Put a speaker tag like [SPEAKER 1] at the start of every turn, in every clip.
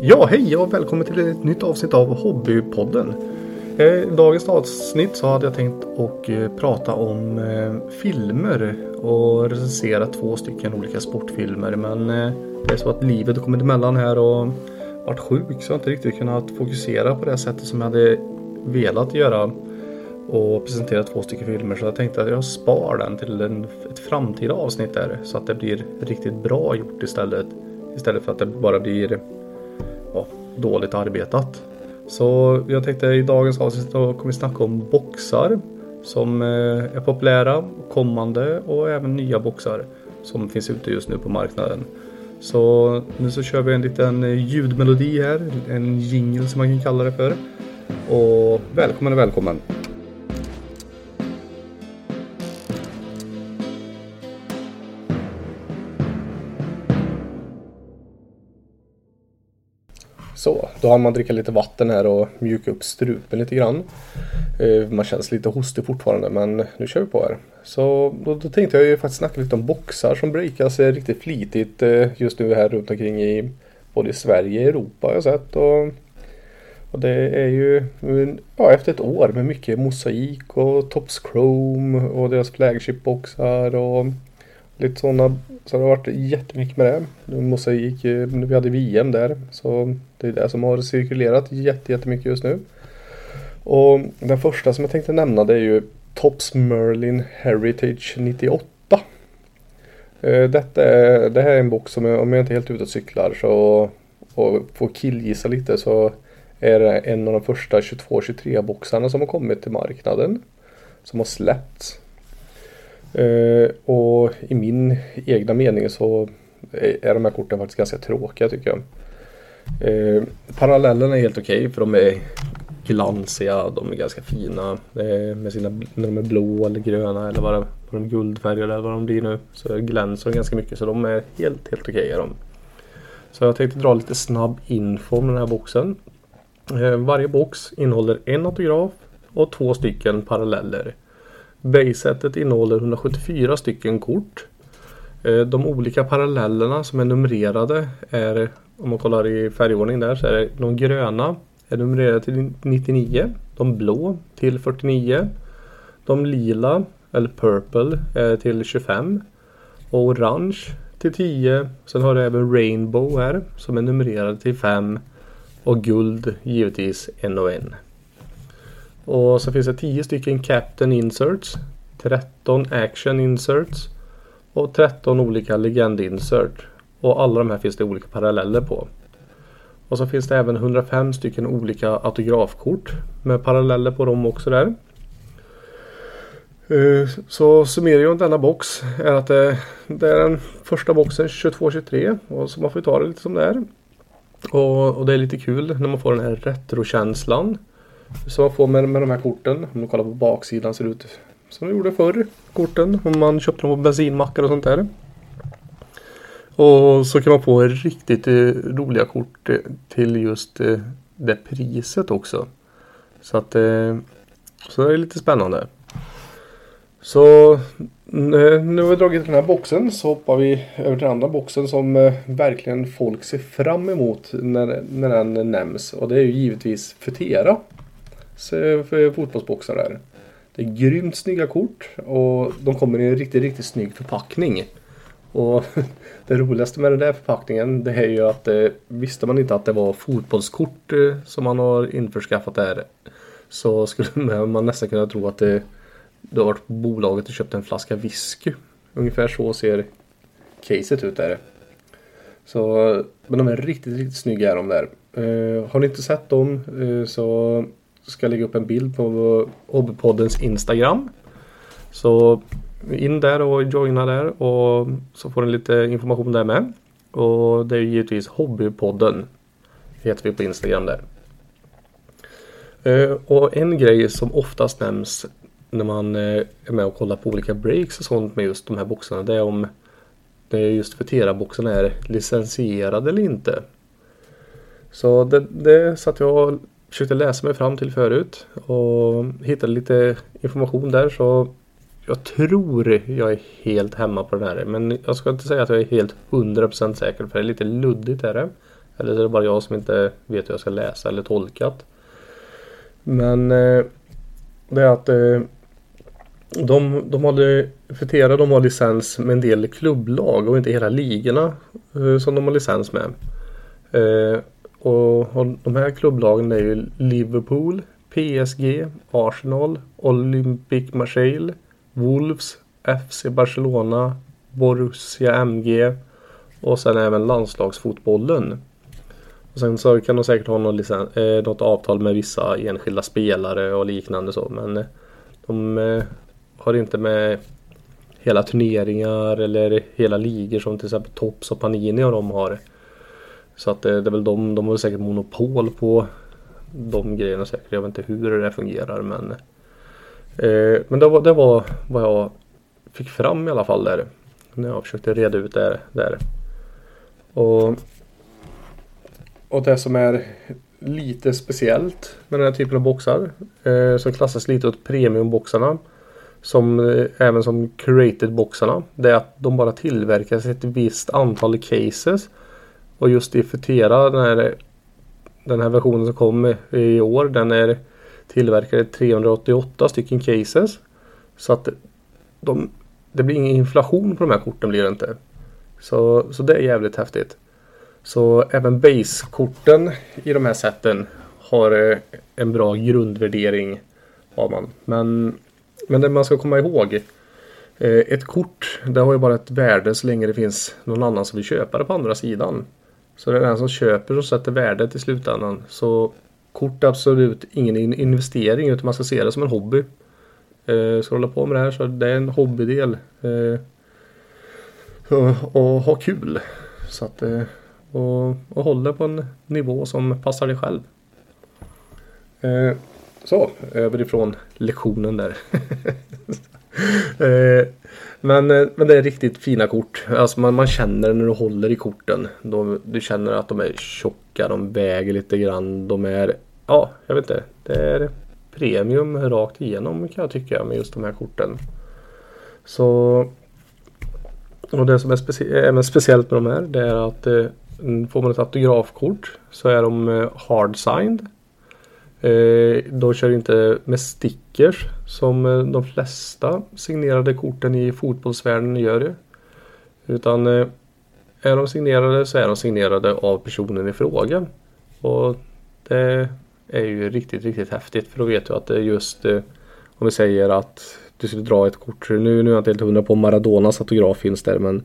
[SPEAKER 1] Ja, hej och välkommen till ett nytt avsnitt av Hobbypodden. Eh, I dagens avsnitt så hade jag tänkt att eh, prata om eh, filmer och recensera två stycken olika sportfilmer. Men det är så att livet har kommit emellan här och varit sjuk så jag har inte riktigt kunnat fokusera på det sättet som jag hade velat göra och presentera två stycken filmer så jag tänkte att jag spar den till en, ett framtida avsnitt där så att det blir riktigt bra gjort istället. Istället för att det bara blir ja, dåligt arbetat. Så jag tänkte i dagens avsnitt då kommer vi snacka om boxar som eh, är populära, kommande och även nya boxar som finns ute just nu på marknaden. Så nu så kör vi en liten eh, ljudmelodi här, en jingle som man kan kalla det för. Och välkommen och välkommen! Så, då har man dricka lite vatten här och mjuka upp strupen lite grann. Eh, man känns lite hostig fortfarande men nu kör vi på här. Så då, då tänkte jag ju faktiskt snacka lite om boxar som breakas riktigt flitigt eh, just nu här runt omkring i både Sverige och Europa har jag sett. Och, och det är ju ja, efter ett år med mycket mosaik och Tops Chrome och deras flagship-boxar och lite sådana. Så det har varit jättemycket med det. Mosaik, vi hade VM där. Så det är det som har cirkulerat jättemycket just nu. Och den första som jag tänkte nämna det är ju Tops Merlin Heritage 98. Eh, detta är, det här är en box som om jag inte är helt ute och cyklar så och får killgissa lite så är det en av de första 22-23 boxarna som har kommit till marknaden. Som har släppts. Eh, och i min egna mening så är de här korten faktiskt ganska tråkiga tycker jag. Eh, parallellerna är helt okej okay, för de är glansiga, de är ganska fina. eh, med sina, när de är blå eller gröna eller vad, det, vad de guldfärgade eller vad de blir nu. Så glänser de ganska mycket så de är helt, helt okej okay, Så jag tänkte dra lite snabb info om den här boxen. Eh, varje box innehåller en autograf och två stycken paralleller. Basesetet innehåller 174 stycken kort. Eh, de olika parallellerna som är numrerade är, om man kollar i färgordning där, så är det de gröna är numrerade till 99, de blå till 49, de lila eller purple är till 25 och orange till 10. Sen har du även rainbow här som är numrerade till 5 och guld givetvis en och en. Och så finns det 10 stycken Captain Inserts. 13 Action Inserts. Och 13 olika Legend Insert. Och alla de här finns det olika paralleller på. Och så finns det även 105 stycken olika autografkort med paralleller på dem också där. Eh, så summeringen av denna box är att det, det är den första boxen 22-23 och så man får ta det lite som det är. Och, och, det är lite kul när man får den här retrokänslan. Som man får med, med de här korten. Om du kollar på baksidan ser det ut som de gjorde förr. Korten. Om man köpte dem på bensinmackar och sånt där. Och så kan man få riktigt eh, roliga kort eh, till just eh, det priset också. Så att eh, så det är lite spännande. Så eh, nu har vi dragit den här boxen så hoppar vi över till den andra boxen som eh, verkligen folk ser fram emot när, när den nämns. Och det är ju givetvis Futera Eh, fotbollsboxar där. Det är grymt snygga kort och de kommer i en riktigt, riktigt snygg förpackning. Och det roligaste med den där förpackningen det är ju att det, visste man inte att det var fotbollskort eh, som man har införskaffat där så skulle man nästan kunna tro att det, du har varit på bolaget och köpt en flaska whisky. Ungefär så ser caset ut där. Så, men de är riktigt, riktigt snygga är de där. Uh, har ni inte sett dem uh, så ska lägga upp en bild på Hobbypoddens Instagram. Så in där och joina där och så får ni lite information där med. Och det är givetvis Hobbypodden. Heter vi på Instagram där. Eh, och en grej som oftast nämns när man eh, är med och kollar på olika breaks och sånt med just de här boxarna. Det är om det är just för Tera-boxarna är licensierade eller inte. Så det, det satt jag försökte läsa mig fram till förut och hittade lite information där så jag tror jag är helt hemma på den här men jag ska inte säga att jag är helt 100% säker för det är lite luddigt är det. Eller så är det bara jag som inte vet hur jag ska läsa eller tolka. Men eh, det är att eh, de, de hade, Fetera de har licens med en del klubblag och inte hela ligorna eh, som de har licens med. Eh, och, och de här klubblagen är ju Liverpool, PSG, Arsenal, Olympic Marseille, Wolves, FC Barcelona, Borussia MG och sen även landslagsfotbollen. Och sen så kan de säkert ha något, licens, eh, något avtal med vissa enskilda spelare och liknande så men eh, de eh, har inte med hela turneringar eller hela ligor som till exempel Tops och Panini och de har. Så att det, det är väl de, de har säkert monopol på de grejerna säkert. Jag vet inte hur det fungerar men eh, Men det var, det var vad jag fick fram i alla fall där. När jag försökte reda ut det där. Och, och det som är lite speciellt med den här typen av boxar eh, som klassas lite åt premiumboxarna som eh, även som created boxarna det är att de bara tillverkas ett visst antal cases och just i Futera den här, den här versionen som kom i år den är tillverkade 388 stycken cases. Så att de, det blir ingen inflation på de här korten blir det inte. Så, så det är jävligt häftigt. Så även base-korten i de här sätten har eh, en bra grundvärdering har man. Men, men det man ska komma ihåg eh, ett kort det har ju bara ett värde så länge det finns någon annan som vill köpa det på andra sidan. Så det är den som köper som sätter värdet i slutändan. Så kort är absolut ingen investering utan man ska se det som en hobby. Eh, ska du hålla på med det här så det är en hobbydel. Eh, och, ha kul. Så att, eh, och, och hålla på en nivå som passar dig själv. Eh, så, över ifrån lektionen där. Eh, men, eh, men det är riktigt fina kort. Alltså man, man känner när du håller i korten. De, du känner att de är tjocka, de väger lite grann. De är, ja, jag vet inte. Det är premium rakt igenom kan jag tycka med just de här korten. Så och det som är specie eh, även speciellt med de här det är att eh, får man ett autografkort så är de eh, hard signed. Eh, de kör inte med stickers som eh, de flesta signerade korten i fotbollsvärlden gör. Utan eh, är de signerade så är de signerade av personen i fråga. Och det är ju riktigt, riktigt häftigt för då vet du att det är just eh, om vi säger att du skulle dra ett kort. Nu, nu är jag inte helt hundra på Maradonas autograf finns där men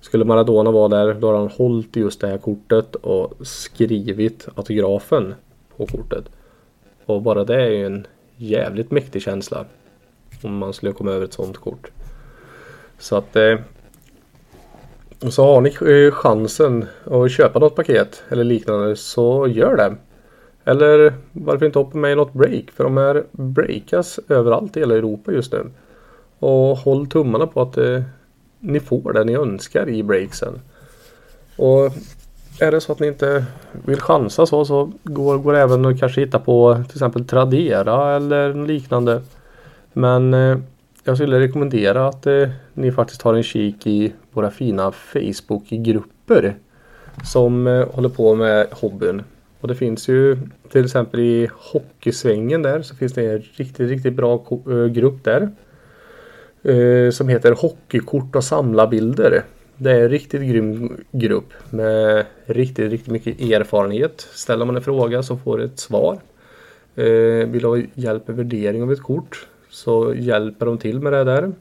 [SPEAKER 1] skulle Maradona vara där då har han hållit just det här kortet och skrivit autografen på kortet. Och bara det är ju en jävligt mäktig känsla. Om man skulle komma över ett sånt kort. Så att eh, så har ni eh, chansen att köpa något paket eller liknande så gör det. Eller varför inte hoppa med i något break? För de här breakas överallt i hela Europa just nu. Och håll tummarna på att eh, ni får det ni önskar i breaksen. Och är det så att ni inte vill chansa så så går, går det även att kanske hitta på till exempel Tradera eller liknande. Men eh, jag skulle rekommendera att eh, ni faktiskt tar en kik i våra fina Facebookgrupper som eh, håller på med hobbyn. Och det finns ju till exempel i hockeysvängen där så finns det en riktigt, riktigt bra eh, grupp där. Eh, som heter Hockeykort och samlarbilder. Det är en riktigt grym grupp med riktigt, riktigt mycket erfarenhet. Ställer man en fråga så får du ett svar. Eh, vill du ha hjälp med värdering av ett kort så hjälper de till med det där.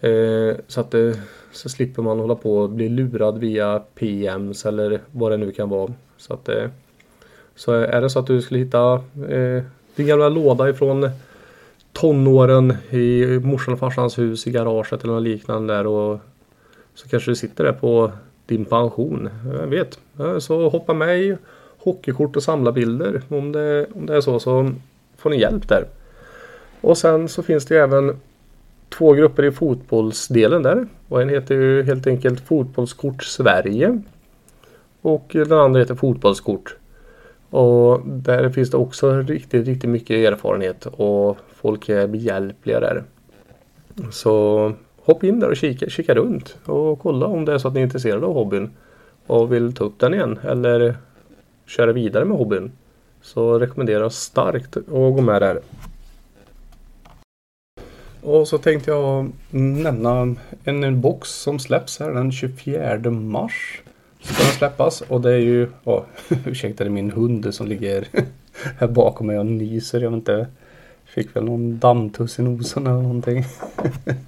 [SPEAKER 1] Eh, så att eh, så slipper man hålla på och bli lurad via PMs eller vad det nu kan vara. Så att eh, så är det så att du skulle hitta eh, din gamla låda ifrån tonåren i morsan och farsans hus i garaget eller något liknande där och så kanske du sitter där på din pension. Jag vet. Så hoppa med i hockeykort och samla bilder. Om det, om det är så så får ni hjälp där. Och sen så finns det även två grupper i fotbollsdelen där. Och en heter ju helt enkelt Fotbollskort Sverige. Och den andra heter Fotbollskort. Och där finns det också riktigt, riktigt mycket erfarenhet och folk är behjälpliga där. Så hopp in där och kika, kika runt och kolla om det är så att ni är intresserade av hobbyn och vill ta upp den igen eller köra vidare med hobbyn. Så rekommenderar jag starkt att gå med där. Och så tänkte jag nämna en box som släpps här den 24 mars. Ska den släppas och det är ju, oh, ursäkta det är min hund som ligger här bakom mig och nyser. Jag vet inte, fick väl någon dammtuss i nosen eller någonting.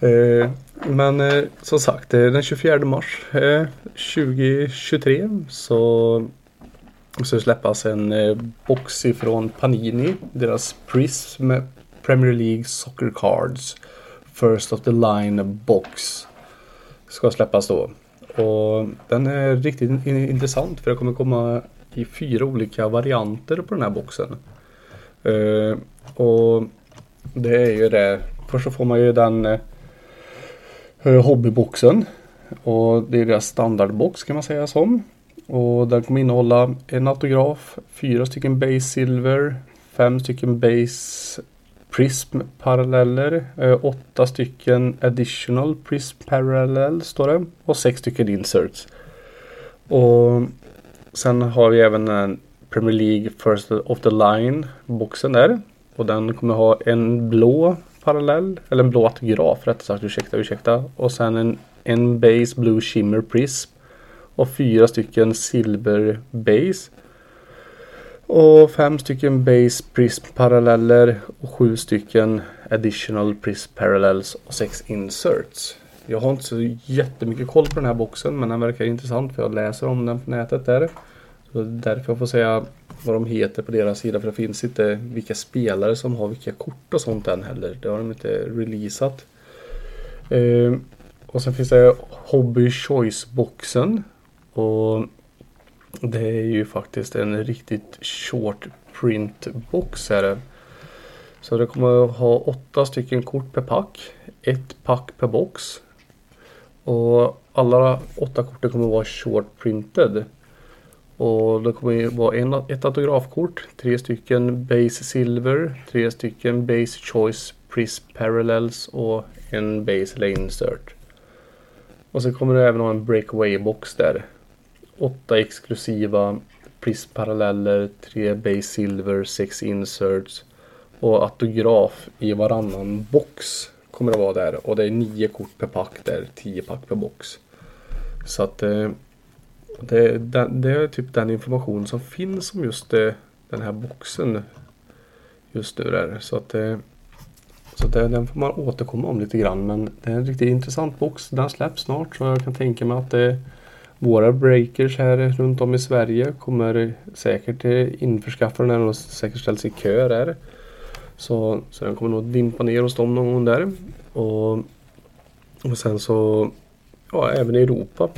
[SPEAKER 1] Eh, men eh, som sagt, eh, den 24 mars eh, 2023 så så så släppas en box ifrån Panini. Deras Prism Premier League Soccer Cards First of the Line Box. Ska släppas då. Och den är riktigt intressant för det kommer komma i fyra olika varianter på den här boxen. Och det är ju det. Först så får man ju den Eh, hobbyboxen. Och det är deras standardbox kan man säga som. Och den kommer innehålla en autograf, fyra stycken base silver, fem stycken base prism paralleller, eh, åtta stycken additional prism parallel står det och sex stycken inserts. Och sen har vi även en Premier League First of the Line boxen där och den kommer ha en blå parallell eller en blå autograf rättare sagt ursäkta ursäkta. Och sen en, en base blue shimmer prism. Och fyra stycken silver base. Och fem stycken base prism paralleller. Och sju stycken additional prism parallels. Och sex inserts. Jag har inte så jättemycket koll på den här boxen men den verkar intressant för jag läser om den på nätet där. Så därför jag får säga vad de heter på deras sida för det finns inte vilka spelare som har vilka kort och sånt än heller. Det har de inte releasat. Eh, och sen finns det Hobby Choice boxen. Och det är ju faktiskt en riktigt short print box här. Så det kommer att ha åtta stycken kort per pack. Ett pack per box. Och alla åtta korten kommer att vara short printed. Och det kommer ju vara en, ett autografkort, tre stycken base silver, tre stycken base choice prism parallels och en base lane insert. Och så kommer det även ha en breakaway box där åtta exklusiva prisparalleller, tre base silver, sex inserts och autograf i varannan box kommer det vara där och det är nio kort per pack där, tio pack per box. Så att eh, det, det, det, är typ den information som finns om just det, den här boxen just nu där. Så att eh, så det, eh, den får man återkomma om lite grann men det är en riktigt intressant box. Den släpps snart så jag kan tänka mig att det våra breakers här runt om i Sverige kommer säkert införskaffa den här och säkert ställs i kö där. Så, så den kommer nog dimpa ner hos dem någon gång där. Och, och sen så, ja även i Europa.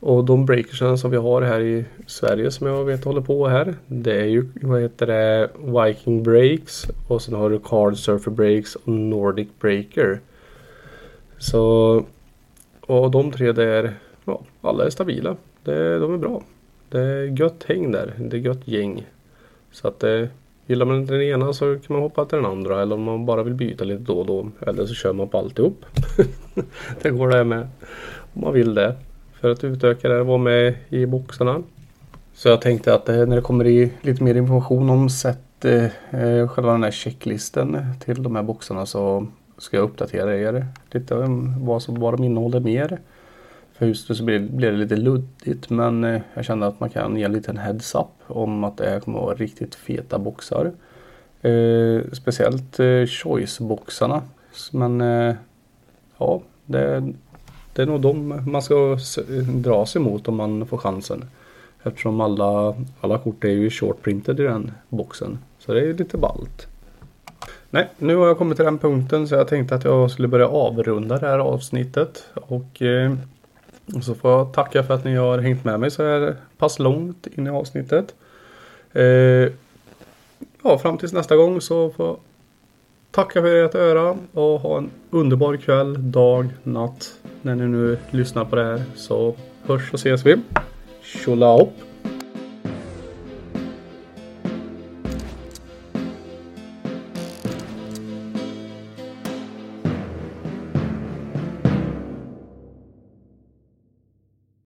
[SPEAKER 1] Och de breakersen som vi har här i Sverige som jag vet håller på här. Det är ju, vad heter det, Viking Breaks och sen har du Card Surfer Breaks och Nordic Breaker. Så, och de tre där ja, alla är stabila. Det, de är bra. Det är gött häng där. Det är gött gäng. Så att eh, gillar man inte den ena så kan man hoppa till den andra. Eller om man bara vill byta lite då och då. Eller så kör man på alltihop. det går det med. Om man vill det. För att utöka det och vara med i boxarna. Så jag tänkte att eh, när det kommer i lite mer information om sätt eh, eh, själva den här checklisten till de här boxarna så ska jag uppdatera er lite om vad, som, vad de innehåller mer. För just nu så blir, blir det lite luddigt men eh, jag kände att man kan ge en liten heads-up om att det här kommer att vara riktigt feta boxar. Eh, speciellt eh, choice-boxarna. Men eh, ja, det, det är nog de man ska dra sig mot om man får chansen. Eftersom alla, alla kort är ju shortprinted i den boxen. Så det är lite ballt. Nej, nu har jag kommit till den punkten så jag tänkte att jag skulle börja avrunda det här avsnittet. Och eh, så får jag tacka för att ni har hängt med mig så här pass långt in i avsnittet. Eh, ja, fram tills nästa gång så får jag tacka för ert öra och ha en underbar kväll, dag, natt när ni nu lyssnar på det här. Så hörs och ses vi. Tjolahopp!